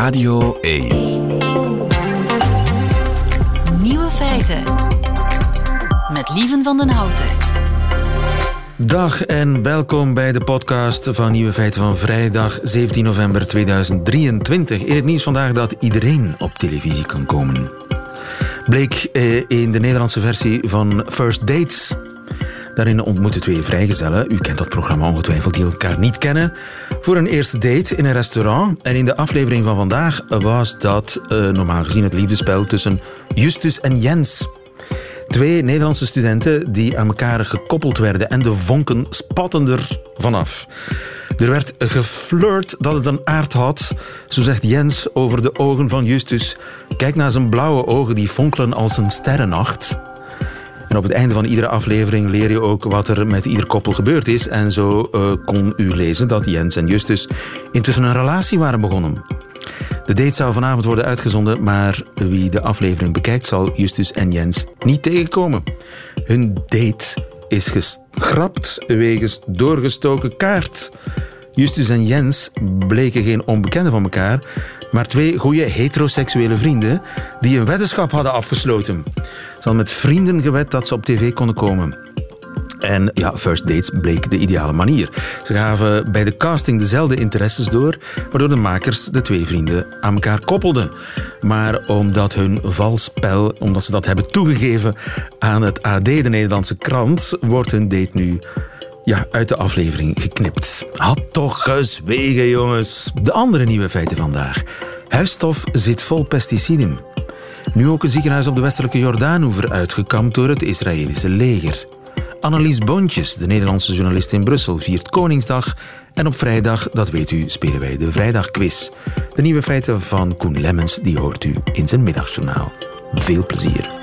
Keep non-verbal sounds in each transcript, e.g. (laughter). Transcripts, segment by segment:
Radio 1. Nieuwe feiten. Met Lieven van den Houten. Dag en welkom bij de podcast van Nieuwe Feiten van vrijdag 17 november 2023. In het nieuws vandaag dat iedereen op televisie kan komen. Bleek eh, in de Nederlandse versie van First Dates. Daarin ontmoeten twee vrijgezellen, u kent dat programma ongetwijfeld, die elkaar niet kennen, voor een eerste date in een restaurant. En in de aflevering van vandaag was dat uh, normaal gezien het liefdespel tussen Justus en Jens. Twee Nederlandse studenten die aan elkaar gekoppeld werden en de vonken spatten er vanaf. Er werd geflirt dat het een aard had, zo zegt Jens over de ogen van Justus. Kijk naar zijn blauwe ogen, die fonkelen als een sterrennacht. En op het einde van iedere aflevering leer je ook wat er met ieder koppel gebeurd is. En zo uh, kon u lezen dat Jens en Justus intussen een relatie waren begonnen. De date zou vanavond worden uitgezonden, maar wie de aflevering bekijkt zal Justus en Jens niet tegenkomen. Hun date is geschrapt wegens doorgestoken kaart. Justus en Jens bleken geen onbekenden van elkaar, maar twee goede heteroseksuele vrienden die een weddenschap hadden afgesloten. Ze hadden met vrienden gewet dat ze op tv konden komen. En ja, First Dates bleek de ideale manier. Ze gaven bij de casting dezelfde interesses door, waardoor de makers de twee vrienden aan elkaar koppelden. Maar omdat hun valspel, omdat ze dat hebben toegegeven aan het AD, de Nederlandse krant, wordt hun date nu ja, uit de aflevering geknipt. Had toch gezwegen, jongens. De andere nieuwe feiten vandaag. Huisstof zit vol pesticiden. Nu ook een ziekenhuis op de westelijke Jordaanoever uitgekampt door het Israëlische leger. Annelies Bontjes, de Nederlandse journalist in Brussel, viert Koningsdag. En op vrijdag, dat weet u, spelen wij de Vrijdagquiz. De nieuwe feiten van Koen Lemmens, die hoort u in zijn middagjournaal. Veel plezier.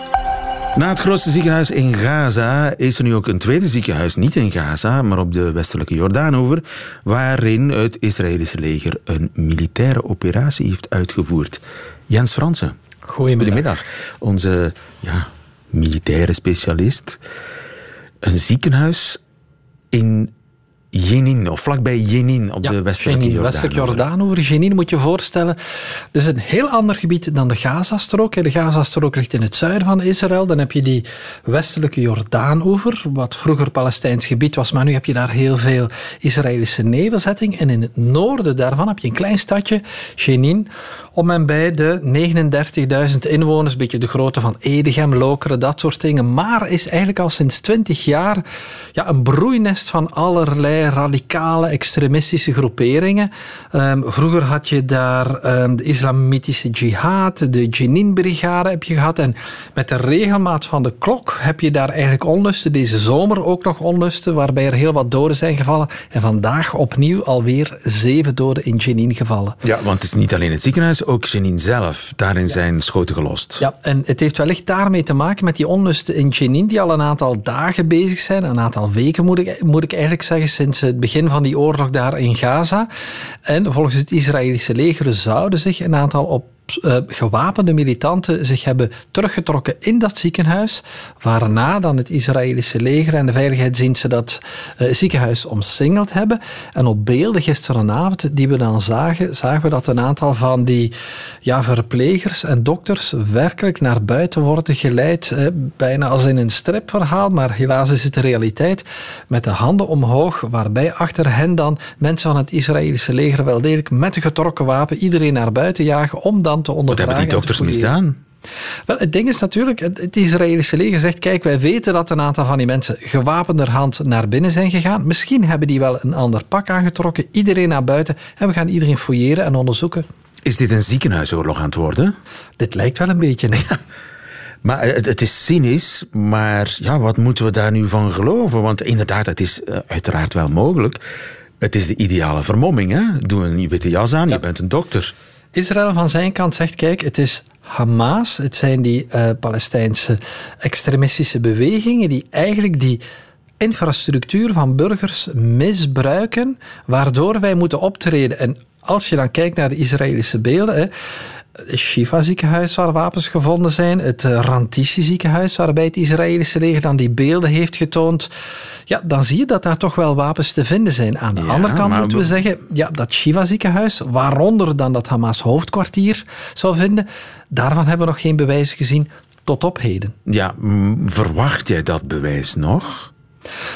Na het grootste ziekenhuis in Gaza is er nu ook een tweede ziekenhuis, niet in Gaza, maar op de westelijke Jordaanover, waarin het Israëlische leger een militaire operatie heeft uitgevoerd. Jens Fransen. Goedemiddag. Goedemiddag. Onze ja, militaire specialist. Een ziekenhuis in Jenin, of vlakbij Jenin op ja, de westelijke Jordaan. Westelijke Jordaan over Jenin moet je voorstellen. Dat is een heel ander gebied dan de Gazastrook. De Gazastrook ligt in het zuiden van Israël. Dan heb je die westelijke Jordaanover, wat vroeger Palestijns gebied was, maar nu heb je daar heel veel Israëlische nederzetting. En in het noorden daarvan heb je een klein stadje, Jenin, om en bij de 39.000 inwoners, een beetje de grootte van Edegem, Lokeren, dat soort dingen. Maar is eigenlijk al sinds 20 jaar ja, een broeinest van allerlei radicale extremistische groeperingen. Um, vroeger had je daar um, de islamitische jihad, de Jenin-brigade heb je gehad. En met de regelmaat van de klok heb je daar eigenlijk onlusten. Deze zomer ook nog onlusten, waarbij er heel wat doden zijn gevallen. En vandaag opnieuw alweer zeven doden in Jenin gevallen. Ja, want het is niet alleen het ziekenhuis, ook Jenin zelf. Daarin ja. zijn schoten gelost. Ja, en het heeft wellicht daarmee te maken met die onlusten in Jenin, die al een aantal dagen bezig zijn, een aantal weken moet ik, moet ik eigenlijk zeggen, sinds het begin van die oorlog daar in Gaza. En volgens het Israëlische leger zouden zich een aantal op uh, gewapende militanten zich hebben teruggetrokken in dat ziekenhuis, waarna dan het Israëlische leger en de veiligheidsdiensten dat uh, ziekenhuis omsingeld hebben. En op beelden gisterenavond die we dan zagen, zagen we dat een aantal van die ja, verplegers en dokters werkelijk naar buiten worden geleid, eh, bijna als in een stripverhaal, maar helaas is het de realiteit, met de handen omhoog, waarbij achter hen dan mensen van het Israëlische leger wel degelijk met een getrokken wapen iedereen naar buiten jagen om dan te Wat hebben die dokters misdaan? Wel, het ding is natuurlijk, het Israëlische leger zegt, kijk, wij weten dat een aantal van die mensen gewapenderhand naar binnen zijn gegaan. Misschien hebben die wel een ander pak aangetrokken, iedereen naar buiten en we gaan iedereen fouilleren en onderzoeken. Is dit een ziekenhuisoorlog aan het worden? Dit lijkt wel een beetje. (laughs) Maar het, is cynisch, maar ja, wat moeten we daar nu van geloven? Want inderdaad, het is uh, uiteraard wel mogelijk. Het is de ideale vermomming. Hè? Doe een witte jas aan, ja. je bent een dokter. Israël van zijn kant zegt: kijk, het is Hamas, het zijn die uh, Palestijnse extremistische bewegingen die eigenlijk die infrastructuur van burgers misbruiken, waardoor wij moeten optreden. En als je dan kijkt naar de Israëlische beelden, hè, het Shiva ziekenhuis waar wapens gevonden zijn, het eh, Rantisi ziekenhuis waarbij het Israëlische leger dan die beelden heeft getoond, ja, dan zie je dat daar toch wel wapens te vinden zijn. Aan de Ja, andere kant moeten we zeggen, ja, dat Shiva ziekenhuis, waaronder dan dat Hamas hoofdkwartier zou vinden, daarvan hebben we nog geen bewijzen gezien tot op heden. Ja, verwacht jij dat bewijs nog?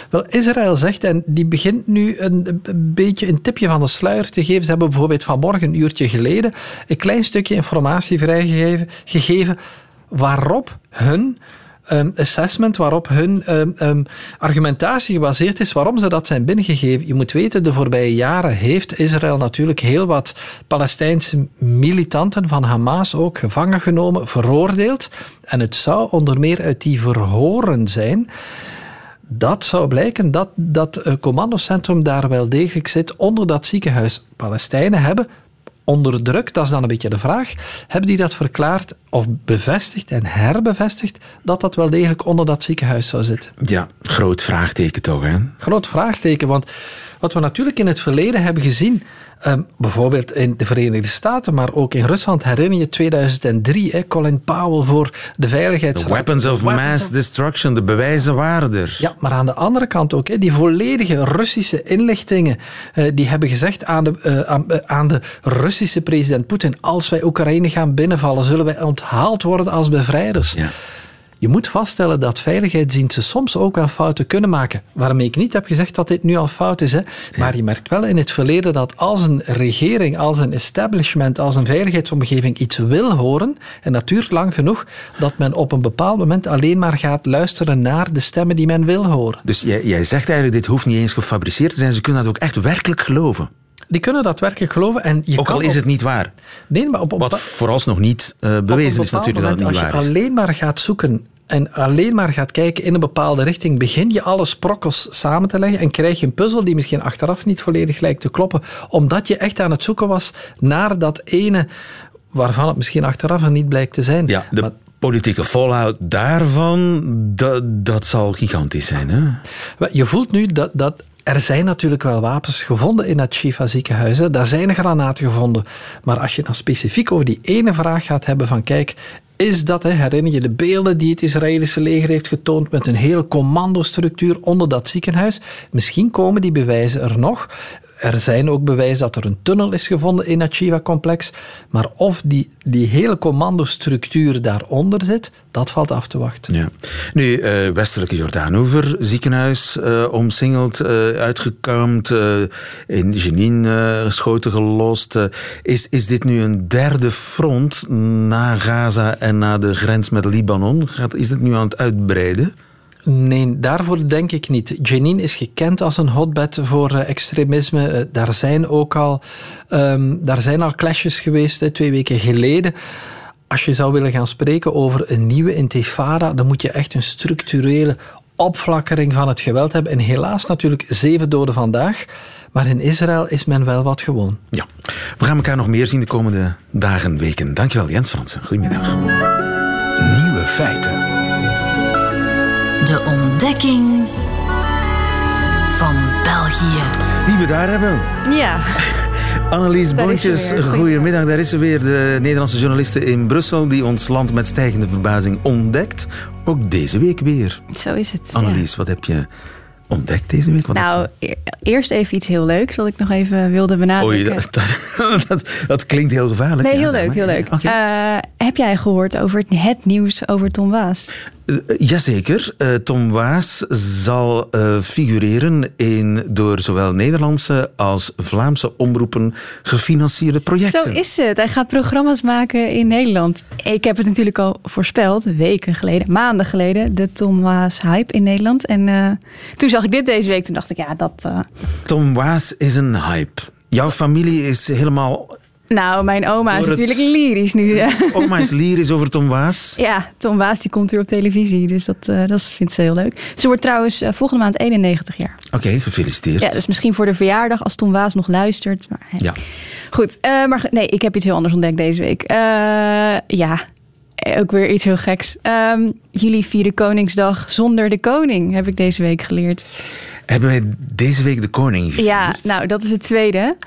Wel, Israël zegt, en die begint nu een, beetje een tipje van de sluier te geven. Ze hebben bijvoorbeeld vanmorgen, een uurtje geleden, een klein stukje informatie vrijgegeven gegeven waarop hun ehm, assessment, waarop hun ehm, ehm, argumentatie gebaseerd is, waarom ze dat zijn binnengegeven. Je moet weten, de voorbije jaren heeft Israël natuurlijk heel wat Palestijnse militanten van Hamas ook gevangen genomen, veroordeeld. En het zou onder meer uit die verhoren zijn dat zou blijken dat dat eh, commandocentrum daar wel degelijk zit onder dat ziekenhuis. Palestijnen hebben onder druk, dat is dan een beetje de vraag, hebben die dat verklaard of bevestigd en herbevestigd dat dat wel degelijk onder dat ziekenhuis zou zitten? Ja, groot vraagteken toch, hè? Groot vraagteken, want wat we natuurlijk in het verleden hebben gezien, ehm, bijvoorbeeld in de Verenigde Staten, maar ook in Rusland, herinner je 2003, hè, Colin Powell voor de The Veiligheidsraad. weapons of mass destruction, de bewijzen waren er. Ja, maar aan de andere kant ook, die volledige Russische inlichtingen, eh, die hebben gezegd aan de, eh, aan, eh, aan de Russische president Poetin, als wij Oekraïne gaan binnenvallen, zullen wij onthaald worden als bevrijders. Ja. Je moet vaststellen dat veiligheidsdiensten soms ook wel fouten kunnen maken. Waarmee ik niet heb gezegd dat dit nu al fout is. Hè. Maar je merkt wel in het verleden dat als een regering, als een establishment, als een veiligheidsomgeving iets wil horen, en dat duurt lang genoeg, dat men op een bepaald moment alleen maar gaat luisteren naar de stemmen die men wil horen. Dus jij, jij zegt eigenlijk, dit hoeft niet eens gefabriceerd te zijn. Ze kunnen dat ook echt werkelijk geloven. Die kunnen dat werkelijk geloven. En je Ook kan al is het niet waar. Nee, maar op, op, Wat vooralsnog niet eh, bewezen is natuurlijk dat het niet waar is. Als je alleen maar gaat zoeken en alleen maar gaat kijken in een bepaalde richting, begin je alle sprokkels samen te leggen en krijg je een puzzel die misschien achteraf niet volledig lijkt te kloppen, omdat je echt aan het zoeken was naar dat ene waarvan het misschien achteraf er niet blijkt te zijn. Ja, de Maar politieke fallout daarvan, dat, dat zal gigantisch zijn. Hè? Je voelt nu dat, dat er zijn natuurlijk wel wapens gevonden in het Shifa ziekenhuis. Daar zijn granaten gevonden. Maar als je dan specifiek over die ene vraag gaat hebben van kijk, is dat, herinner je de beelden die het Israëlische leger heeft getoond met een hele commandostructuur onder dat ziekenhuis? Misschien komen die bewijzen er nog. Er zijn ook bewijzen dat er een tunnel is gevonden in het Shiva-complex. Maar of die, die hele commandostructuur daaronder zit, dat valt af te wachten. Ja. Nu, eh, westelijke Jordaanoever, ziekenhuis eh, omsingeld, eh, uitgekamd, in Jenin eh, schoten gelost. is, is dit nu een derde front na Gaza en na de grens met Libanon? Gaat, is dit nu aan het uitbreiden? Nee, daarvoor denk ik niet. Jenin is gekend als een hotbed voor eh, extremisme. Eh, daar, zijn ook al, ehm, daar zijn al clashes geweest, hè, twee weken geleden. Als je zou willen gaan spreken over een nieuwe intifada, dan moet je echt een structurele opflakkering van het geweld hebben. En helaas natuurlijk zeven doden vandaag. Maar in Israël is men wel wat gewoon. Ja. We gaan elkaar nog meer zien de komende dagen, weken. Dankjewel, Jens Fransen. Goedemiddag. Nieuwe feiten. De ontdekking van België. Wie we daar hebben? Ja, Annelies Daar is Bontjes, goedemiddag. Daar is ze weer, de Nederlandse journaliste in Brussel... die ons land met stijgende verbazing ontdekt. Ook deze week weer. zo is het. ja. Annelies, wat heb je ontdekt deze week? Wat Nou, e- eerst even iets heel leuks wat ik nog even wilde benadrukken. Oei, dat, (laughs) dat, dat, dat klinkt heel gevaarlijk. nee, heel leuk, maar. heel leuk. Eh, heb jij gehoord over het, het nieuws over Tom Waas? Eh, jazeker. Eh, Tom Waas zal eh, figureren in door zowel Nederlandse als Vlaamse omroepen gefinancierde projecten. Zo is het. Hij gaat programma's maken in Nederland. Ik heb het natuurlijk al voorspeld, weken geleden, maanden geleden, de Tom Waas hype in Nederland. En toen zag ik dit deze week, toen dacht ik, ja, dat... eh, Tom Waas is een hype. Jouw familie is helemaal... Nou, mijn oma is het- natuurlijk lyrisch nu. eh. (laughs) Oma is lyrisch over Tom Waas. Ja, Tom Waas die komt weer op televisie, dus dat, eh, dat vindt ze heel leuk. Ze wordt trouwens eh, volgende maand 91 jaar. Oké, gefeliciteerd. Ja, dus misschien voor de verjaardag als Tom Waas nog luistert. Maar. Ja. Goed, eh, maar nee, ik heb iets heel anders ontdekt deze week. Ja, ook weer iets heel geks. Ehm, jullie vieren Koningsdag zonder de koning, heb ik deze week geleerd. Hebben wij deze week de koning gevierd? Ja, nou, dat is het tweede.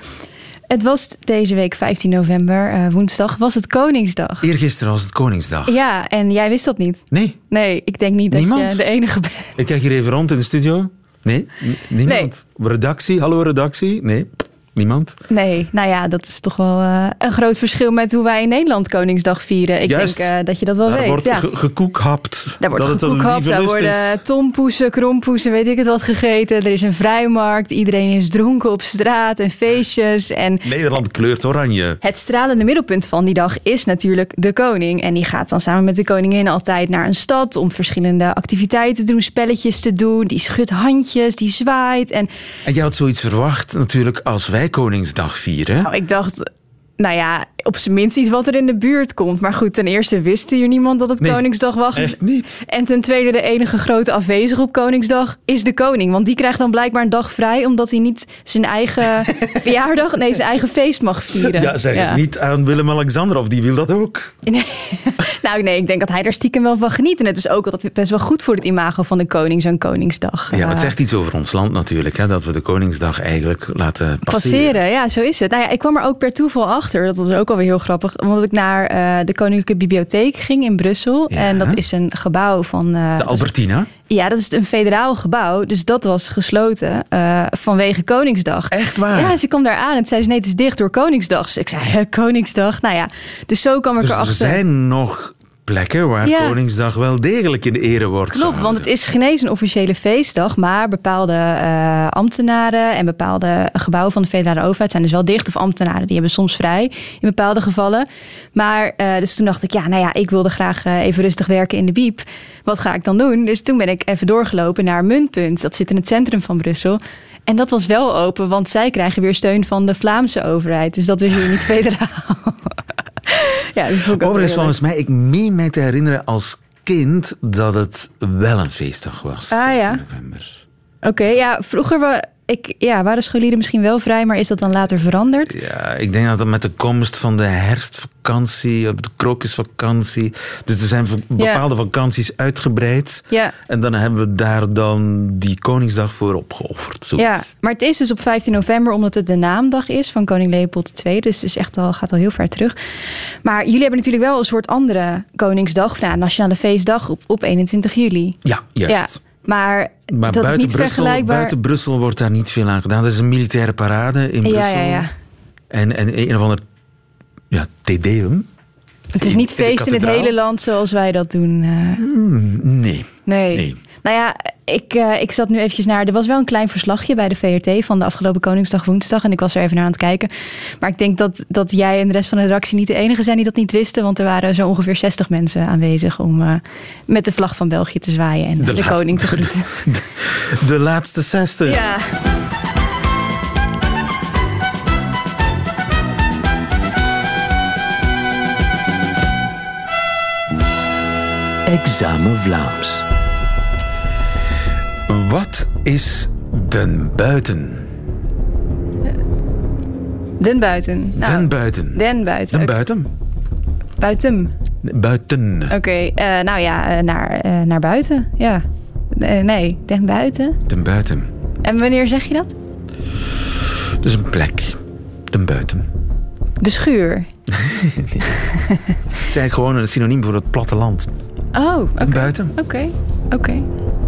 Het was deze week 15 november, eh, woensdag, was het Koningsdag. Eergisteren was het Koningsdag. Ja, en jij wist dat niet. Nee, Nee, ik denk niet dat je de enige bent. ik kijk hier even rond in de studio. Nee, n- niemand. Redactie, hallo redactie? Nee, niemand. Nee, nou ja, dat is toch wel eh, een groot verschil met hoe wij in Nederland Koningsdag vieren. Ik Juist. denk eh, dat je dat wel Daar weet. wordt ja. ge- gekoekhapt. Daar wordt gekoekhapt, daar worden is. tompoesen, krompoesen, weet ik het wat gegeten. Er is een vrijmarkt, iedereen is dronken op straat en feestjes. En Nederland kleurt oranje. het stralende middelpunt van die dag is natuurlijk de koning. En die gaat dan samen met de koningin altijd naar een stad om verschillende activiteiten te doen, spelletjes te doen. Die schudt handjes, die zwaait. En En jij had zoiets verwacht natuurlijk als wij Koningsdag vieren. nou, ik dacht, nou ja, op zijn minst iets wat er in de buurt komt. Maar goed, ten eerste wist hier niemand dat het Nee, Koningsdag was. Echt niet. En ten tweede, de enige grote afwezige op Koningsdag is de koning. Want die krijgt dan blijkbaar een dag vrij, omdat hij niet zijn eigen (laughs) verjaardag, nee, zijn eigen feest mag vieren. Ja, zeg niet aan Willem-Alexander of die wil dat ook. Nee. (laughs) nou, nee, ik denk dat hij daar stiekem wel van geniet. En het is ook altijd best wel goed voor het imago van de koning, zo'n Koningsdag. Ja, maar het Eh, zegt iets over ons land natuurlijk, hè, dat we de Koningsdag eigenlijk laten passeren. Passeren, ja, zo is het. Nou ja, ik kwam er ook per toeval achter. Dat was ook alweer heel grappig. Omdat ik naar eh, de Koninklijke Bibliotheek ging in Brussel. Ja. En dat is een gebouw van. eh, De Albertina. ja, dat is een federaal gebouw. Dus dat was gesloten eh, vanwege Koningsdag. Echt waar? Ja, ze kwam daar aan en zei ze, nee, het is dicht door Koningsdag. Dus ik zei, Koningsdag? Nou ja, dus zo kwam ik dus er erachter. zijn nog plekken waar Ja. Koningsdag wel degelijk in de ere wordt Klopt, want het is geen eens een officiële feestdag, maar bepaalde eh, ambtenaren en bepaalde gebouwen van de federale overheid zijn dus wel dicht. Of ambtenaren, die hebben soms vrij in bepaalde gevallen. Maar eh, dus toen dacht ik, ja, nou ja, ik wilde graag eh, even rustig werken in de Biep. Wat ga ik dan doen? Dus toen ben ik even doorgelopen naar Muntpunt. Dat zit in het centrum van Brussel. En dat was wel open, want zij krijgen weer steun van de Vlaamse overheid. Dus dat is hier niet (laughs) federaal. Ja, vond ik ook Overigens, volgens mij, ik meen mij te herinneren als kind dat het wel een feestdag was. Ah, ja. 15 november. Oké, ja, vroeger ik, ja, waren scholieren misschien wel vrij, maar is dat dan later veranderd? Ja, ik denk dat dat met de komst van de herfstvakantie, of de krokusvakantie. Dus er zijn bepaalde vakanties uitgebreid. Ja, En dan hebben we daar dan die Koningsdag voor opgeofferd. Ja, maar het is dus op 15 november omdat het de naamdag is van koning Leopold II. Dus het is echt al, gaat al heel ver terug. Maar jullie hebben natuurlijk wel een soort andere Koningsdag, nou, Nationale Feestdag op, op 21 juli. Ja, juist. Ja, maar, Maar dat is buiten, niet Brussel, vergelijkbaar. buiten Brussel wordt daar niet veel aan gedaan. Dat is een militaire parade in Brussel. ja, ja. En, en een of ander ja, tedeum. Het is niet feest in het hele land zoals wij dat doen. eh. Nee. Nee. Nee. Nou ja, ik, eh, ik zat nu eventjes naar... Er was wel een klein verslagje bij de VRT van de afgelopen Koningsdag woensdag. En ik was er even naar aan het kijken. Maar ik denk dat, dat jij en de rest van de redactie niet de enige zijn die dat niet wisten. Want er waren zo ongeveer 60 mensen aanwezig om eh, met de vlag van België te zwaaien en de, laatste- koning te groeten. (laughs) De laatste 60. Ja. Examen Vlaams. Wat is den buiten? Den buiten. Nou, den buiten. Den buiten. Den buiten? Buiten. Buiten. Oké, eh, nou ja, eh, naar, eh, naar buiten. Ja. Nee, den buiten. Den buiten. En wanneer zeg je dat? Dus een plek. Den buiten. De schuur. (laughs) Het is eigenlijk gewoon een synoniem voor het platteland. Oh. Den buiten. Oké, oké,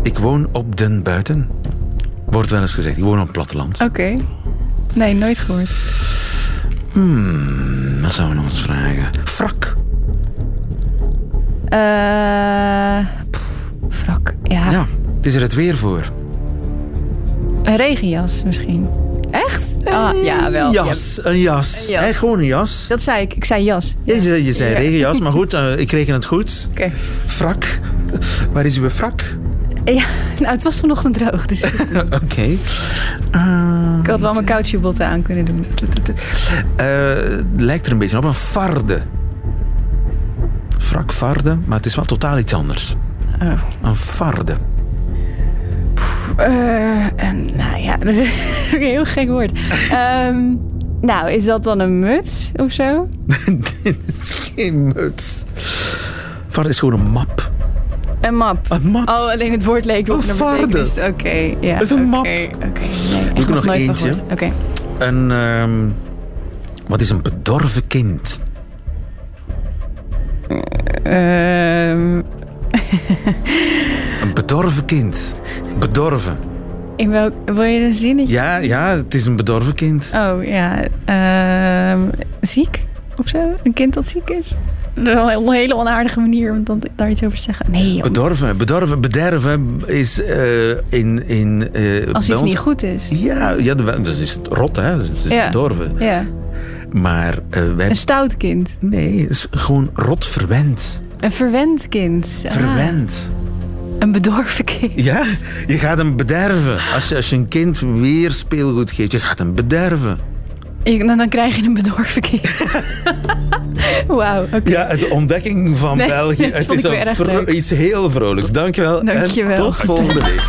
Ik woon op den buiten. Wordt wel eens gezegd. Ik woon op het platteland. oké. Nee, nooit gehoord. Hmm, wat zouden we nog eens vragen? Frak. Eh pff, wrak, ja. Ja, het is er het weer voor. Een regenjas misschien. Echt? Ah, ja, wel. Ja, Jas, een jas. Een jas. Gewoon een jas. dat zei ik. Ik zei jas. Je, zei- je zei Ja. regenjas, maar goed, eh, ik kreeg het goed. Oké. Frak. Waar is uw frak? Ja, nou, het was vanochtend droog, dus ik (laughs) Oké. Eh, had wel mijn caoutchoucbotten aan kunnen doen. eh, lijkt er een beetje op een farde. Frak, farde, maar het is wel totaal iets anders. Oh. Een farde. Eh, en, nou ja, (laughs) dat is een heel gek woord. Ehm, nou, is dat dan een muts of zo? (laughs) Dit is geen muts. Farde is gewoon een map. Een map. Een map. Oh, alleen het woord leek op Een naar varde. betekenis. Oké, ja. Het is een map. Oké, oké. Nee, echt nog van eentje. Oké. Een, ehm, Wat is een bedorven kind? Ehm, (laughs) Een bedorven kind. Bedorven. in welk, wil je een zinnetje? Ja, ja, het is een bedorven kind. Oh ja, ehm, ziek of zo? Een kind dat ziek is? Dat is wel een hele onaardige manier om dan daar iets over te zeggen. Nee, joh. Bedorven, bedorven, bederven is eh, in... in eh, als iets ons- niet goed is. Ja, ja, dat is het rot, hè. Dat is Ja. bedorven. Ja, Maar eh, wij... een stout kind. Nee, het is gewoon rot verwend. Een verwend kind. Ah, Verwend. Een bedorven kind. Ja, je gaat hem bederven. Als je, als je een kind weer speelgoed geeft, je gaat hem bederven. Ik- dan, dan krijg je een bedorven kind. (laughs) Wauw, oké. Ja, de ontdekking van Nee, België. Het is iets heel vrolijks. Dankjewel. Dankjewel. En tot volgende week.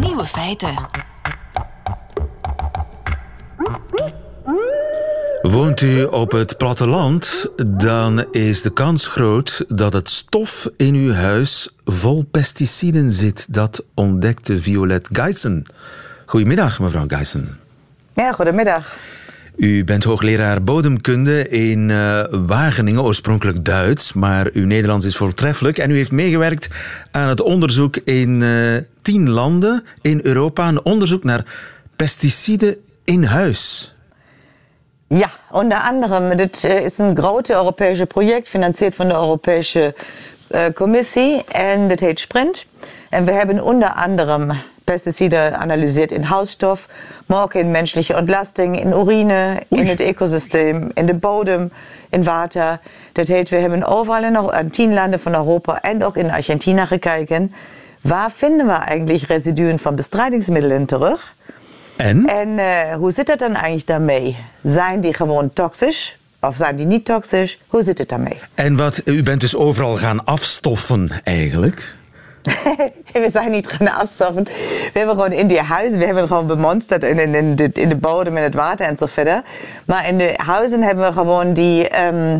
Nieuwe feiten. Woont u op het platteland, dan is de kans groot dat het stof in uw huis vol pesticiden zit. Dat ontdekte Violet Guyson. Goedemiddag, mevrouw Guyson. Ja, goedemiddag. U bent hoogleraar bodemkunde in eh, Wageningen, oorspronkelijk Duits, maar uw Nederlands is voortreffelijk. En u heeft meegewerkt aan het onderzoek in eh, tien landen in Europa, een onderzoek naar pesticiden in huis. Ja, unter anderem, dit eh, is een groot Europäische project, financiert van de Europese eh, Commissie. En dat heet Sprint. En we hebben onder anderem pesticiden analyseerd in huisstof, maar ook in menselijke ontlasting, in urine, in het ecosysteem, in de bodem, in water. Dat heet, we hebben overal in, Euro- in tien landen van Europa en ook in Argentina gekeken. Waar vinden we eigenlijk residuen van bestrijdingsmiddelen terug? En? En eh, hoe zit het dan eigenlijk daarmee? Zijn die gewoon toxisch? Of zijn die niet toxisch? Hoe zit het daarmee? (laughs) En wat, u bent dus overal gaan afstoffen eigenlijk. (laughs) we zijn niet gaan afstoffen. We hebben gewoon in die huizen, we hebben gewoon bemonsterd in, in, in, de, in de bodem, in het water en zo verder. Maar in de huizen hebben we gewoon die ehm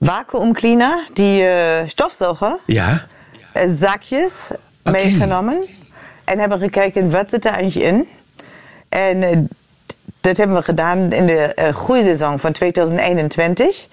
vacuumcleaner, die eh, stofzuiger, Ja. eh, zakjes meegenomen. En hebben gekeken, wat zit er eigenlijk in? En eh, dat hebben we gedaan in de eh, groeiseizoen van 2021.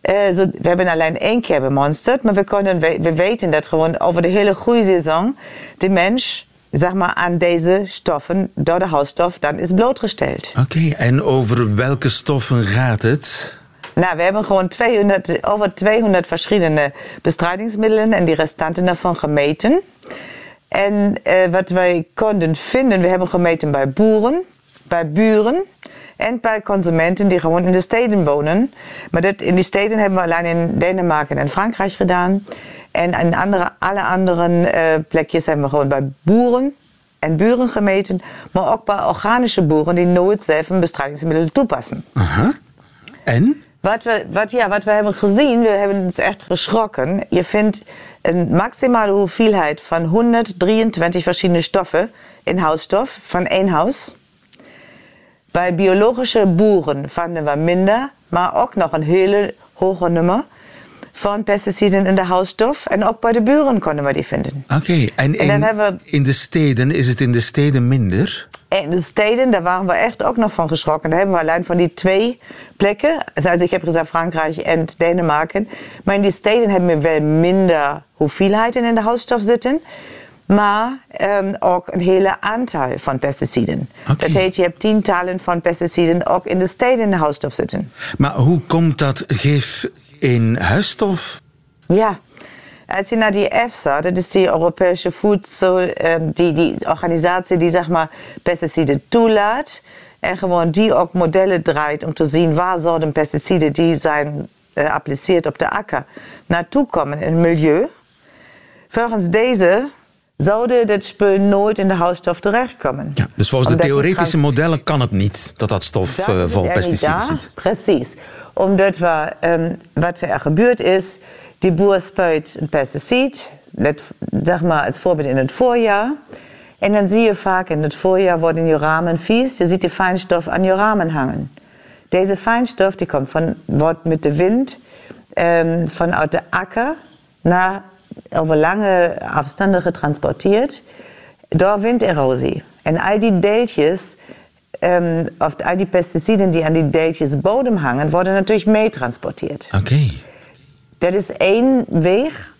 Eh, we hebben alleen één keer bemonsterd, maar we, konden, we, we weten dat gewoon over de hele groeiseizoen de mens zeg maar, aan deze stoffen door de huisstof dan is blootgesteld. Oké, en over welke stoffen gaat het? Nou, we hebben gewoon 200, over 200 verschillende bestrijdingsmiddelen en die restanten daarvan gemeten. En eh, wat wij konden vinden, we hebben gemeten bij boeren, bij buren en bij consumenten die gewoon in de steden wonen. Maar dat, in die steden hebben we alleen in Denemarken en Frankrijk gedaan. En in andere, alle andere eh, plekjes hebben we gewoon bij boeren en buren gemeten. Maar ook bij organische boeren die nooit zelf een bestrijdingsmiddel toepassen. Aha. En? Wat we, wat, ja, wat we hebben gezien, we hebben ons echt geschrokken. Je vindt een maximale hoeveelheid van 123 verschillende stoffen in huisstof van één huis. Bij biologische boeren vonden we minder, maar ook nog een hele hoge nummer van pesticiden in de huisstof. En ook bij de buren konden we die vinden. Oké, en, En in, in de steden, is het in de steden minder? En de steden, daar waren we echt ook nog van geschrokken. Daar hebben we alleen van die twee plekken, ik heb gezegd Frankrijk en Denemarken. Maar in die steden hebben we wel minder hoeveelheden in de huisstof zitten. Maar ehm, ook een hele aantal van pesticiden. Dat heet, je hebt tientallen van pesticiden ook in de steden in de huisstof zitten. Maar hoe komt dat gif in huisstof? Ja, als je naar die EFSA, dat is die Europese voedsel, ehm, die, die organisatie die zeg maar pesticiden toelaat. En gewoon die ook modellen draait om te zien waar zouden pesticiden die zijn uh, appliceerd op de akker naartoe komen in het milieu. Volgens deze zouden dit spul nooit in de huisstof terechtkomen. Ja, dus volgens Omdat de theoretische trans- modellen kan het niet dat dat stof Dat eh, vol pesticiden zit. Precies. Omdat we, ehm, wat er gebeurd is, die boer spuit een pesticid, let, zeg maar als voorbeeld in het voorjaar. En dan zie je in het voorjaar worden je ramen vies. Je ziet die fijnstof aan je ramen hangen. Deze fijnstof die komt van, wordt met de wind ehm, vanuit de akker naar over lange afstanden getransporteerd door winderosie. En al die deeltjes, ähm, of al die pesticiden die aan die deeltjes bodem hangen, worden natuurlijk meetransporteerd. Oké. Dat is één weg.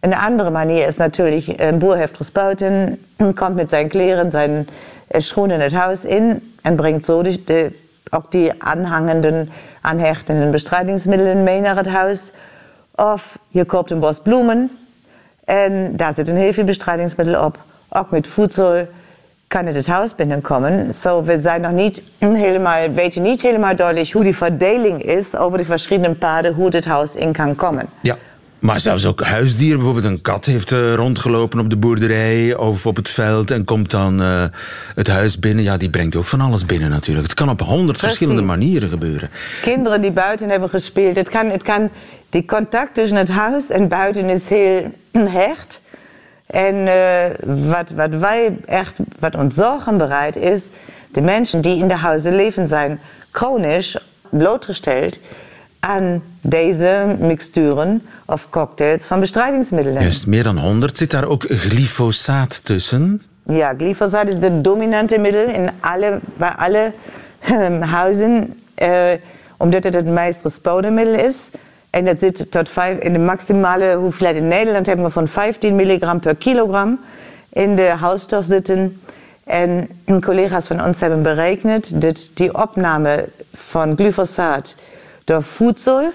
Een andere manier is natuurlijk, een boer heeft gespuiten, komt met zijn kleren, zijn eh, schoenen het huis in en brengt zo de, de, ook die aanhangenden, aanhechtenden bestrijdingsmiddelen mee naar het huis. Of je koopt een bos bloemen en daar zit een heel veel bestrijdingsmiddel op. Ook kan het het huis binnenkomen. Zo, we zijn nog niet helemaal, weten niet helemaal duidelijk hoe die verdeling is over de verschillende paden, hoe het huis in kan komen. Ja. Maar zelfs ook huisdieren, bijvoorbeeld een kat heeft uh, rondgelopen op de boerderij of op het veld en komt dan uh, het huis binnen. Ja, die brengt ook van alles binnen natuurlijk. Het kan op honderd verschillende manieren gebeuren. Kinderen die buiten hebben gespeeld. Het kan, het kan, die contact tussen het huis en buiten is heel (clears throat) hecht. En uh, wat, wat wij echt, wat ons zorgen bereidt, is de mensen die in de huizen leven zijn chronisch blootgesteld aan deze mixturen of cocktails van bestrijdingsmiddelen. Juist, meer dan 100. Zit daar ook glyfosaat tussen? Ja, glyfosaat is het dominante middel in alle, bij alle um, (laughs) huizen, uh, omdat het het meest gespoten middel is. En dat zit tot in de maximale hoeveelheid in Nederland hebben we van 15 milligram per kilogram in de houtstof zitten. En collega's van ons hebben berekend dat die opname van glyfosaat door voedsel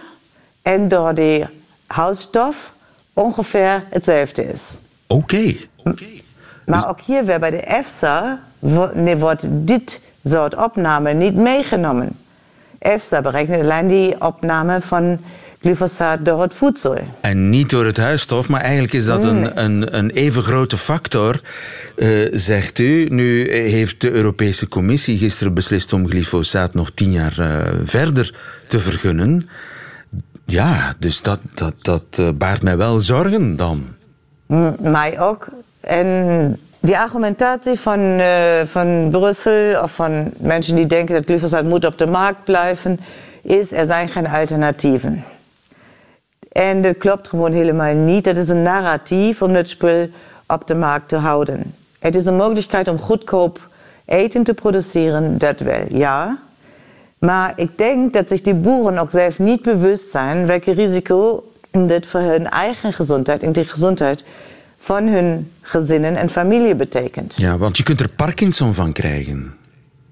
en door die houtstof ongeveer hetzelfde is. Oké. Okay. Okay. Maar ook hier weer bij de EFSA wordt dit soort opname niet meegenomen. EFSA berekent alleen die opname van glyfosaat door het voedsel. En niet door het huisstof, maar eigenlijk is dat een, een, een even grote factor, uh, zegt u. Nu heeft de Europese Commissie gisteren beslist om glyfosaat nog tien jaar uh, verder te vergunnen. Ja, dus dat, dat, dat uh, baart mij wel zorgen dan. M mij ook. En die argumentatie van, uh, van Brussel of van mensen die denken dat glyfosaat moet op de markt blijven, is er zijn geen alternatieven. En dat klopt gewoon helemaal niet. Dat is een narratief om dat spul op de markt te houden. Het is een mogelijkheid om goedkoop eten te produceren, dat wel, ja. Maar ik denk dat zich die boeren ook zelf niet bewust zijn welke risico dit voor hun eigen gezondheid en de gezondheid van hun gezinnen en familie betekent. Ja, want je kunt er Parkinson van krijgen.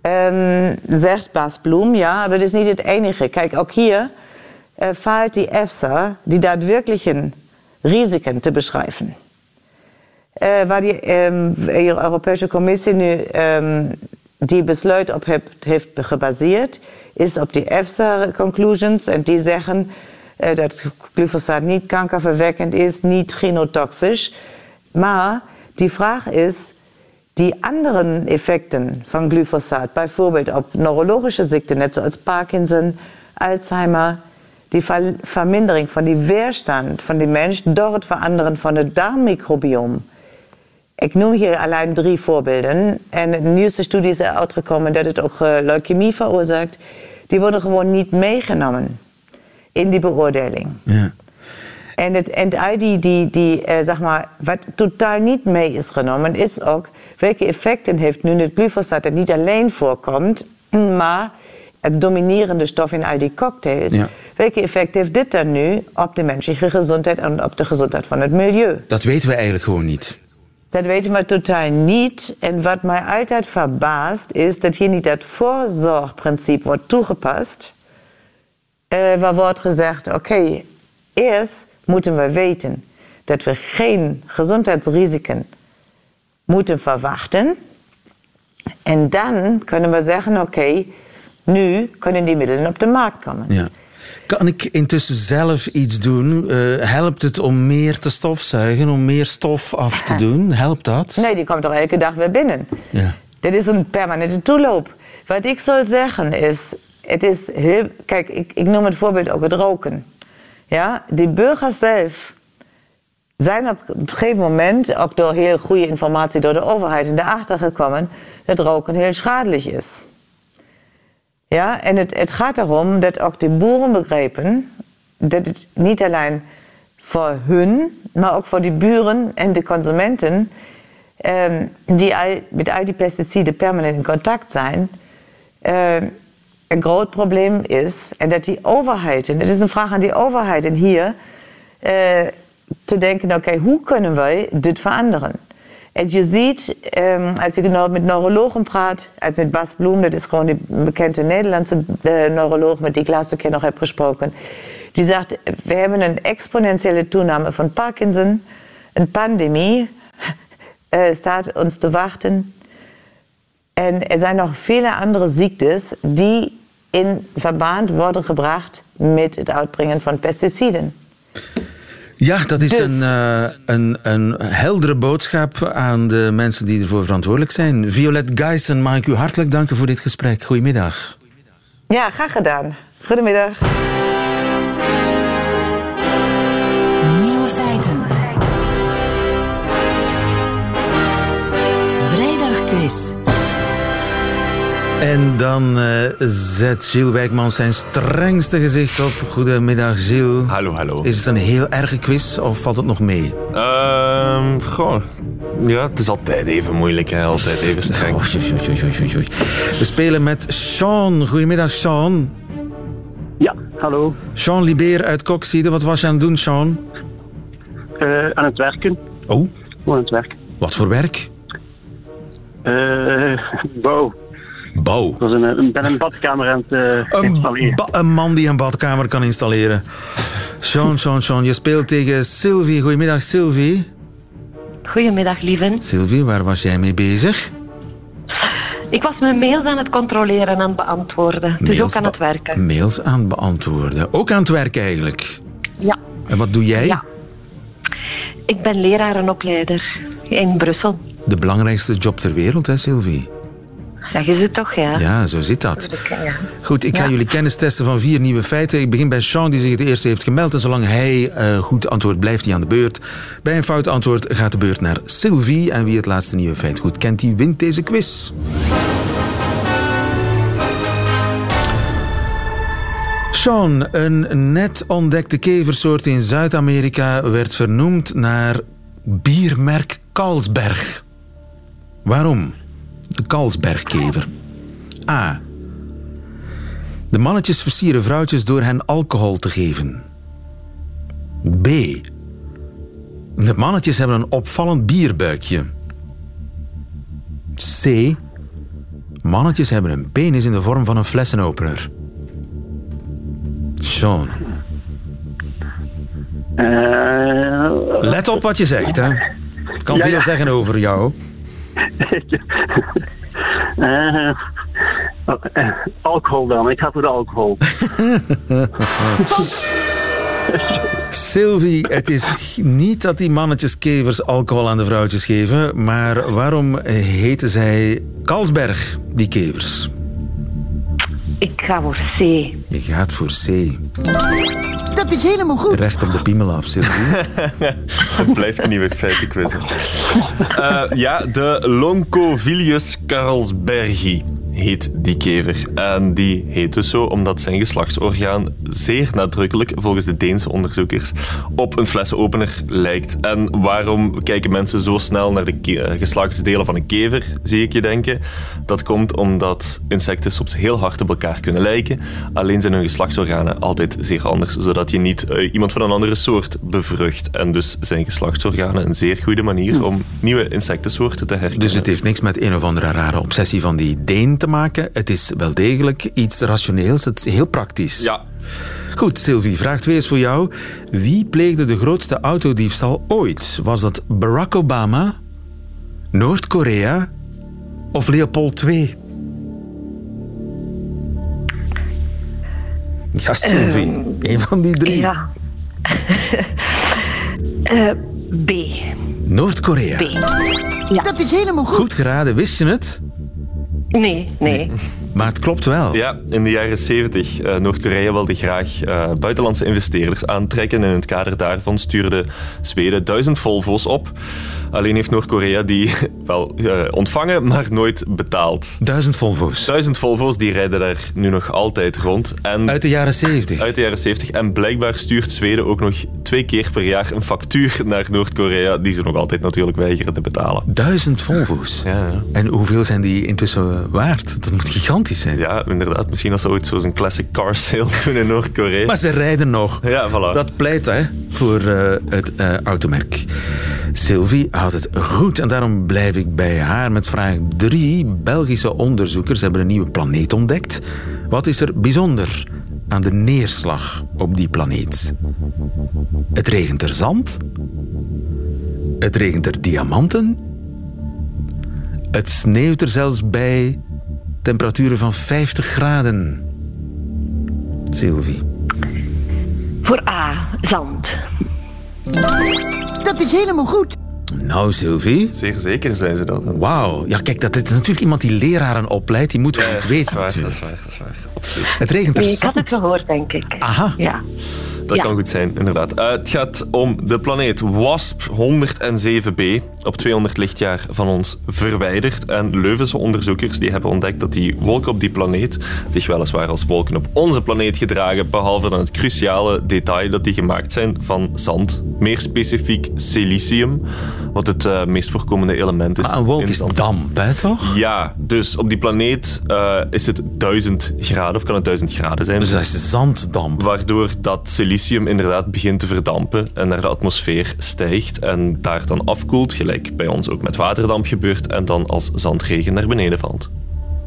Um, zegt Bas Bloem, ja, maar dat is niet het enige. Kijk, ook hier uh, faalt die EFSA die daadwerkelijke risiken te beschrijven. Uh, waar die um, Europese Commissie nu um, die besluit op heeft, gebaseerd, is op die EFSA-conclusions. En die zeggen uh, dat glyfosaat niet kankerverwekkend is, niet genotoxisch. Maar die vraag is, die andere effecten van glyfosaat, bijvoorbeeld op neurologische ziekten, net zoals Parkinson, Alzheimer, die vermindering van die weerstand van die mens door het veranderen van het darmmicrobiom. Ik noem hier alleen drie voorbeelden. En de nieuwste studie is eruit gekomen dat het ook uh, leukemie veroorzaakt. Die worden gewoon niet meegenomen in die beoordeling. Ja. En, het, en al die, die, die uh, zeg maar, wat totaal niet mee is genomen, is ook welke effecten heeft nu het glyfosaat dat niet alleen voorkomt, (clears throat) maar het dominerende stof in al die cocktails. Ja. Welke effect heeft dit dan nu op de menselijke gezondheid en op de gezondheid van het milieu? Dat weten we eigenlijk gewoon niet. Dat weten we totaal niet. En wat mij altijd verbaast is dat hier niet het voorzorgprincipe wordt toegepast. Uh, waar wordt gezegd, oké, okay, eerst moeten we weten dat we geen gezondheidsrisiken moeten verwachten. En dan kunnen we zeggen, oké, okay, nu kunnen die middelen op de markt komen. Ja. Kan ik intussen zelf iets doen? Uh, helpt het om meer te stofzuigen, om meer stof af te (laughs) doen? Helpt dat? Nee, die komt toch elke dag weer binnen. Ja. Dit is een permanente toeloop. Wat ik zal zeggen is, het is heel, kijk, ik, ik noem het voorbeeld ook het roken. Ja, die burgers zelf zijn op een gegeven moment, ook door heel goede informatie door de overheid, erachter gekomen dat roken heel schadelijk is. Ja, en het, gaat erom dat ook de boeren begrijpen dat het niet alleen voor hun, maar ook voor die buren en de consumenten, ehm, die met al die pesticiden permanent in contact zijn, ehm, een groot probleem is. En dat die overheid, en het is een vraag aan die overheid en hier, eh, te denken, oké, hoe kunnen wij dit veranderen? En je ziet, als je nou met neurologen praat, als met Bas Bloem, dat is gewoon die bekende Nederlandse eh, neuroloog, met die ik laatste keer nog heb gesproken, die zegt, we hebben een exponentiële toename van Parkinson, een pandemie eh, staat ons te wachten. En er zijn nog vele andere ziektes die in verband worden gebracht met het uitbrengen van pesticiden. Ja, dat is Dus- een, eh, een, een heldere boodschap aan de mensen die ervoor verantwoordelijk zijn. Violet Guyson, mag ik u hartelijk danken voor dit gesprek. Goedemiddag. Ja, graag gedaan. Goedemiddag. Nieuwe feiten. Vrijdagquiz. En dan eh, zet Gilles Wijkman zijn strengste gezicht op. Goedemiddag, Gilles. Hallo, hallo. Is het een heel erge quiz of valt het nog mee? Ehm, goh. Ja, het is altijd even moeilijk, hè. Altijd even streng. Oei, oei. We spelen met Sean. Goedemiddag, Sean. Ja, hallo. Sean Libeer uit Kokside. Wat was je aan het doen, Sean? Eh, aan het werken. Oh, Gewoon aan het werken. wat voor werk? Eh bouw. Bouw. Ik was een, een, ben een badkamer aan het eh, Een, installeren. ba- een man die een badkamer kan installeren. Sean, Sean, Sean, je speelt tegen Sylvie. Goedemiddag, Sylvie. Goedemiddag, lieven. Sylvie, waar was jij mee bezig? Ik was mijn mails aan het controleren en aan het beantwoorden. Dus ook aan het werken. Mails aan het beantwoorden. Ook aan het werk eigenlijk. Ja. En wat doe jij? Ja. Ik ben leraar en opleider in Brussel. De belangrijkste job ter wereld, hè, Sylvie? Zeggen ze toch, ja? Ja, zo zit dat. Goed, ik ga Ja. jullie kennis testen van vier nieuwe feiten. Ik begin bij Sean, die zich het eerste heeft gemeld. En zolang hij eh, goed antwoordt, blijft hij aan de beurt. Bij een fout antwoord gaat de beurt naar Sylvie. En wie het laatste nieuwe feit goed kent, die wint deze quiz. Sean, een net ontdekte keversoort in Zuid-Amerika werd vernoemd naar biermerk Carlsberg. Waarom? De Carlsbergkever. A. De mannetjes versieren vrouwtjes door hen alcohol te geven. B. De mannetjes hebben een opvallend bierbuikje. C. Mannetjes hebben een penis in de vorm van een flessenopener. Sean, Eh, let op wat je zegt, hè. Het kan Ja, veel ja. zeggen over jou. Eh, oh, eh, alcohol dan. Ik ga voor de alcohol. (laughs) Sylvie, het is niet dat die mannetjes kevers alcohol aan de vrouwtjes geven, maar waarom heten zij Kalsberg, die kevers? Ik ga voor C. Je gaat voor C. Dat is helemaal goed. Recht op de piemel af, Sylvie. (laughs) Het blijft een nieuwe feitenquiz. hè. Eh, ja, de Loncovilius carlsbergi heet die kever. En die heet dus zo omdat zijn geslachtsorgaan zeer nadrukkelijk, volgens de Deense onderzoekers, op een flessenopener lijkt. En waarom kijken mensen zo snel naar de eh, geslachtsdelen van een kever, zie ik je denken? Dat komt omdat insecten soms heel hard op elkaar kunnen lijken. Alleen zijn hun geslachtsorganen altijd zeer anders, zodat je niet eh, iemand van een andere soort bevrucht. En dus zijn geslachtsorganen een zeer goede manier om nieuwe insectensoorten te herkennen. Dus het heeft niks met een of andere rare obsessie van die Deen te maken. Het is wel degelijk iets rationeels. Het is heel praktisch. Ja, Goed, Sylvie, vraag 2 is voor jou. Wie pleegde de grootste autodiefstal ooit? Was dat Barack Obama, Noord-Korea of Leopold II? Ja, Sylvie. een van die drie. Ja. (laughs) Eh, B. Noord-Korea. B. Dat is helemaal goed. Goed geraden, wist je het? Nee, nee. Maar het klopt wel. Ja, in de jaren 70. Uh, Noord-Korea wilde graag uh, buitenlandse investeerders aantrekken. En in het kader daarvan stuurde Zweden duizend Volvo's op. Alleen heeft Noord-Korea die (laughs) wel uh, ontvangen, maar nooit betaald. Duizend Volvo's? Duizend Volvo's, die rijden daar nu nog altijd rond. En uit de jaren 70? Uit de jaren 70. En blijkbaar stuurt Zweden ook nog twee keer per jaar een factuur naar Noord-Korea, die ze nog altijd natuurlijk weigeren te betalen. Duizend Volvo's? Ja. ja. En hoeveel zijn die intussen waard? Dat moet gigantisch zijn. Ja, inderdaad. Misschien als ze ooit zo'n classic car sale (laughs) doen in Noord-Korea. Maar ze rijden nog. Ja, voilà. Dat pleit hè, voor uh, het uh, automerk. Sylvie had het goed en daarom blijf ik bij haar met vraag 3. Belgische onderzoekers hebben een nieuwe planeet ontdekt. Wat is er bijzonder aan de neerslag op die planeet? Het regent er zand? Het regent er diamanten? Het sneeuwt er zelfs bij temperaturen van 50 graden. Sylvie. Voor A, zand. Dat is helemaal goed. Nou, Sylvie. Zeer zeker zijn ze dat. Wauw. Ja, kijk, dat is natuurlijk iemand die leraren opleidt. Die moet wel ja, iets weten. Dat is waar, dat is waar. Dat is waar. Absoluut. Het regent er nee, ik had het gehoord, denk ik. Aha. Ja. Dat Ja. kan goed zijn, inderdaad. Uh, het gaat om de planeet WASP 107b, op 200 lichtjaar van ons verwijderd. En Leuvense onderzoekers die hebben ontdekt dat die wolken op die planeet zich weliswaar als wolken op onze planeet gedragen, behalve dan het cruciale detail dat die gemaakt zijn van zand. Meer specifiek silicium, wat het uh, meest voorkomende element is. Maar een wolk in is damp, hè, toch? Ja, dus op die planeet uh, is het 1000 graden, of kan het 1000 graden zijn. Dus dat is zanddamp. Waardoor dat silicium inderdaad begint te verdampen en naar de atmosfeer stijgt en daar dan afkoelt, gelijk bij ons ook met waterdamp gebeurt, en dan als zandregen naar beneden valt.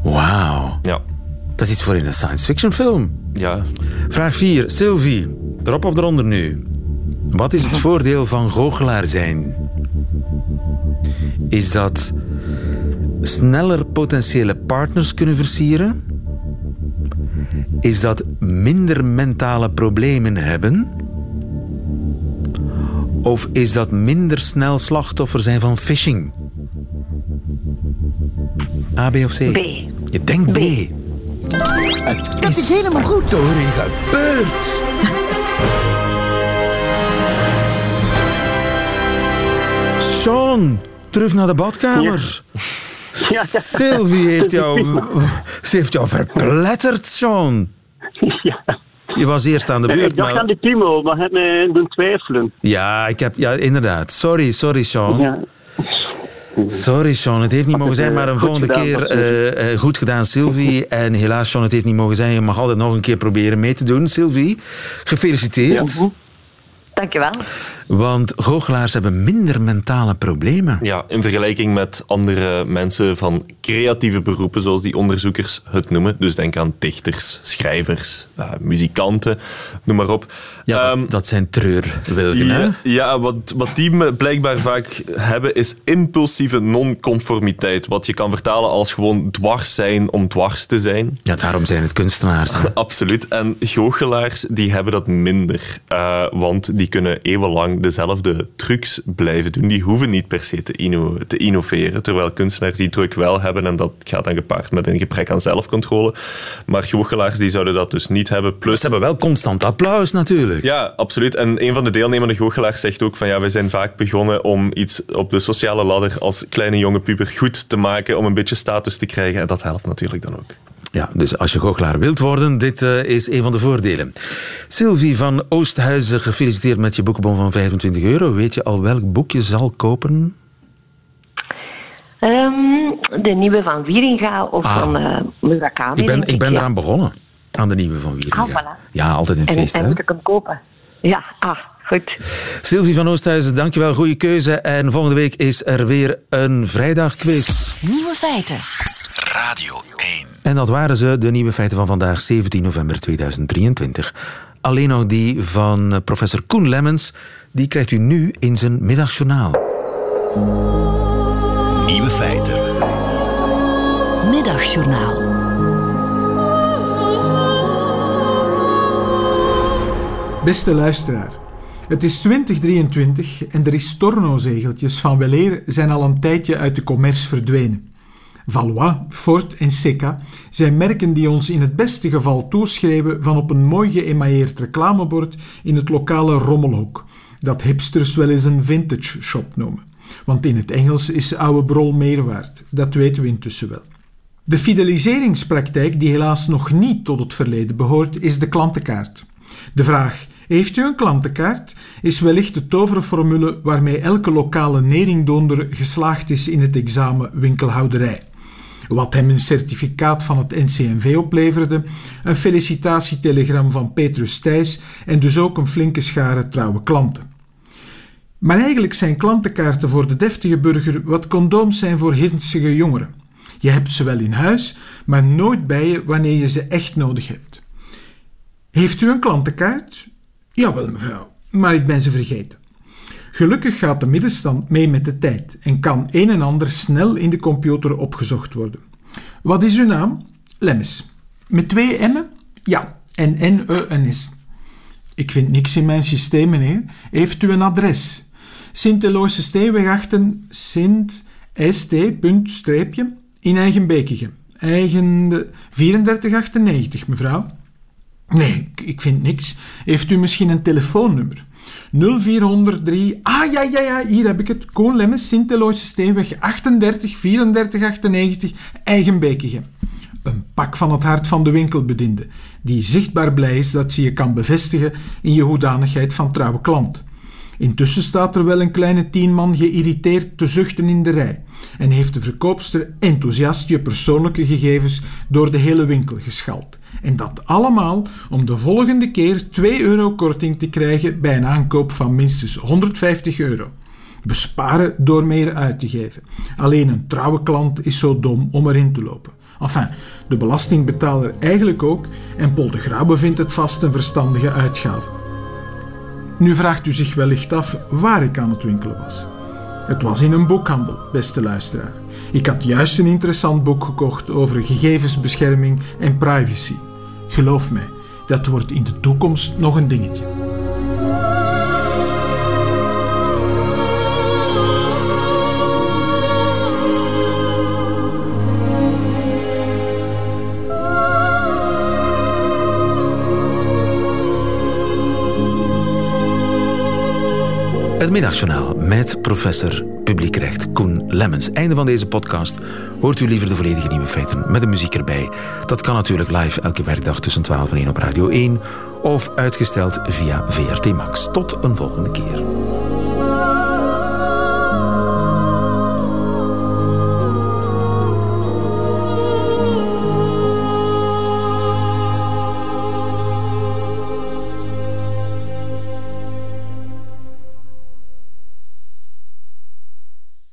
Wauw. Ja. Dat is iets voor in een science fiction film. Ja. Vraag 4. Sylvie, erop of eronder nu? Wat is het voordeel van goochelaar zijn? Is dat sneller potentiële partners kunnen versieren? Is dat minder mentale problemen hebben? Of is dat minder snel slachtoffer zijn van phishing? A, B of C? B. Je denkt B. Dat is helemaal goed. Dorin gebeurd. Sean, terug naar de badkamer. Ja, ja. Sylvie heeft jou, (laughs) ze heeft jou verpletterd, Sean. (laughs) ja. Je was eerst aan de Ik beurt, dacht aan maar... de Timo, maar het me doen twijfelen. Ja, ik heb, ja, inderdaad. Sorry, sorry, Sean. Ja. Sorry, Sean. Het heeft niet mogen zijn, maar een volgende gedaan, keer eh, eh, goed gedaan, Sylvie. En helaas, Sean, het heeft niet mogen zijn. Je mag altijd nog een keer proberen mee te doen, Sylvie. Gefeliciteerd. Dankjewel. Want goochelaars hebben minder mentale problemen. Ja, in vergelijking met andere mensen van creatieve beroepen, zoals die onderzoekers het noemen. Dus denk aan dichters, schrijvers, eh, muzikanten, noem maar op. Ja, Ehm, dat, dat zijn treurwilgen, hè? Ja, ja wat, wat die blijkbaar vaak hebben is impulsieve non-conformiteit. Wat je kan vertalen als gewoon dwars zijn om dwars te zijn. Ja, daarom zijn het kunstenaars. hè. (laughs) Absoluut. En goochelaars die hebben dat minder. Eh, want die kunnen eeuwenlang dezelfde trucs blijven doen. Die hoeven niet per se te, inno- te innoveren. Terwijl kunstenaars die druk wel hebben. En dat gaat dan gepaard met een gebrek aan zelfcontrole. Maar goochelaars die zouden dat dus niet hebben. Plus Ze hebben wel constant applaus, natuurlijk. ja, absoluut. En een van de deelnemende goochelaars zegt ook van ja, wij zijn vaak begonnen om iets op de sociale ladder als kleine jonge puber goed te maken, om een beetje status te krijgen. En dat helpt natuurlijk dan ook. Ja, dus als je goochelaar wilt worden, dit eh, is een van de voordelen. Sylvie van Oosthuizen, gefeliciteerd met je boekenbon van 25 euro. Weet je al welk boek je zal kopen? Ehm, de nieuwe van Wieringa of Ah. van eh Murakami. Ik ben, ik ben ja. eraan begonnen, aan de nieuwe van Wieringa. Ah, voilà. Ja, altijd een En, feest, en hè? moet ik hem kopen? Ja, ah, goed. Sylvie van Oosthuizen, dankjewel, goede keuze. En volgende week is er weer een vrijdagquiz. Nieuwe feiten. Radio 1. En dat waren ze, de nieuwe feiten van vandaag, 17 november 2023. Alleen nog die van eh, professor Koen Lemmens. Die krijgt u nu in zijn middagjournaal. Nieuwe feiten. Middagjournaal. Beste luisteraar, het is 2023 en de Ristorno-zegeltjes van Weleer zijn al een tijdje uit de commerce verdwenen. Valois, Ford en Seca zijn merken die ons in het beste geval toeschreven van op een mooi geëmailleerd reclamebord in het lokale rommelhoek, dat hipsters wel eens een vintage shop noemen. Want in het Engels is oude brol meer waard, dat weten we intussen wel. De fideliseringspraktijk, die helaas nog niet tot het verleden behoort, is de klantenkaart. De vraag: heeft u een klantenkaart? is wellicht de toverformule waarmee elke lokale neringdonder geslaagd is in het examen winkelhouderij. Wat hem een certificaat van het NCNV opleverde, een felicitatietelegram van Petrus Thijs en dus ook een flinke schare trouwe klanten. Maar eigenlijk zijn klantenkaarten voor de deftige burger wat condooms zijn voor hitsige jongeren. Je hebt ze wel in huis, maar nooit bij je wanneer je ze echt nodig hebt. Heeft u een klantenkaart? Jawel, mevrouw, maar ik ben ze vergeten. Gelukkig gaat de middenstand mee met de tijd en kan een en ander snel in de computer opgezocht worden. Wat is uw naam? Lemmes. Met twee M'en? Ja, en N-E-N-S. Ik vind niks in mijn systeem, meneer. Heeft u een adres? Sint-Eloise Steenweg 8, Sint St. streepje in Eigenbekige. Eigen 3498, mevrouw. Nee, ik vind niks. Heeft u misschien een telefoonnummer? 0403. Ah, ja, ja, ja, hier heb ik het. Koon Lemmes, Sint-Eloise Steenweg 38 34 98, Eigenbekige. Een pak van het hart van de winkelbediende, die zichtbaar blij is dat ze je kan bevestigen in je hoedanigheid van trouwe klant. Intussen staat er wel een kleine tien man geïrriteerd te zuchten in de rij en heeft de verkoopster enthousiast je persoonlijke gegevens door de hele winkel geschald. En dat allemaal om de volgende keer 2 euro korting te krijgen bij een aankoop van minstens 150 euro. Besparen door meer uit te geven. Alleen een trouwe klant is zo dom om erin te lopen. Enfin, de belastingbetaler eigenlijk ook en Paul de Grauwe vindt het vast een verstandige uitgave. Nu vraagt u zich wellicht af waar ik aan het winkelen was. Het was in een boekhandel, beste luisteraar. Ik had juist een interessant boek gekocht over gegevensbescherming en privacy. Geloof mij, dat wordt in de toekomst nog een dingetje. Het middagjournaal met professor publiekrecht Koen Lemmens. Einde van deze podcast. Hoort u liever de volledige nieuwe feiten met de muziek erbij? Dat kan natuurlijk live elke werkdag tussen 12 en 1 op Radio 1 of uitgesteld via VRT Max. Tot een volgende keer.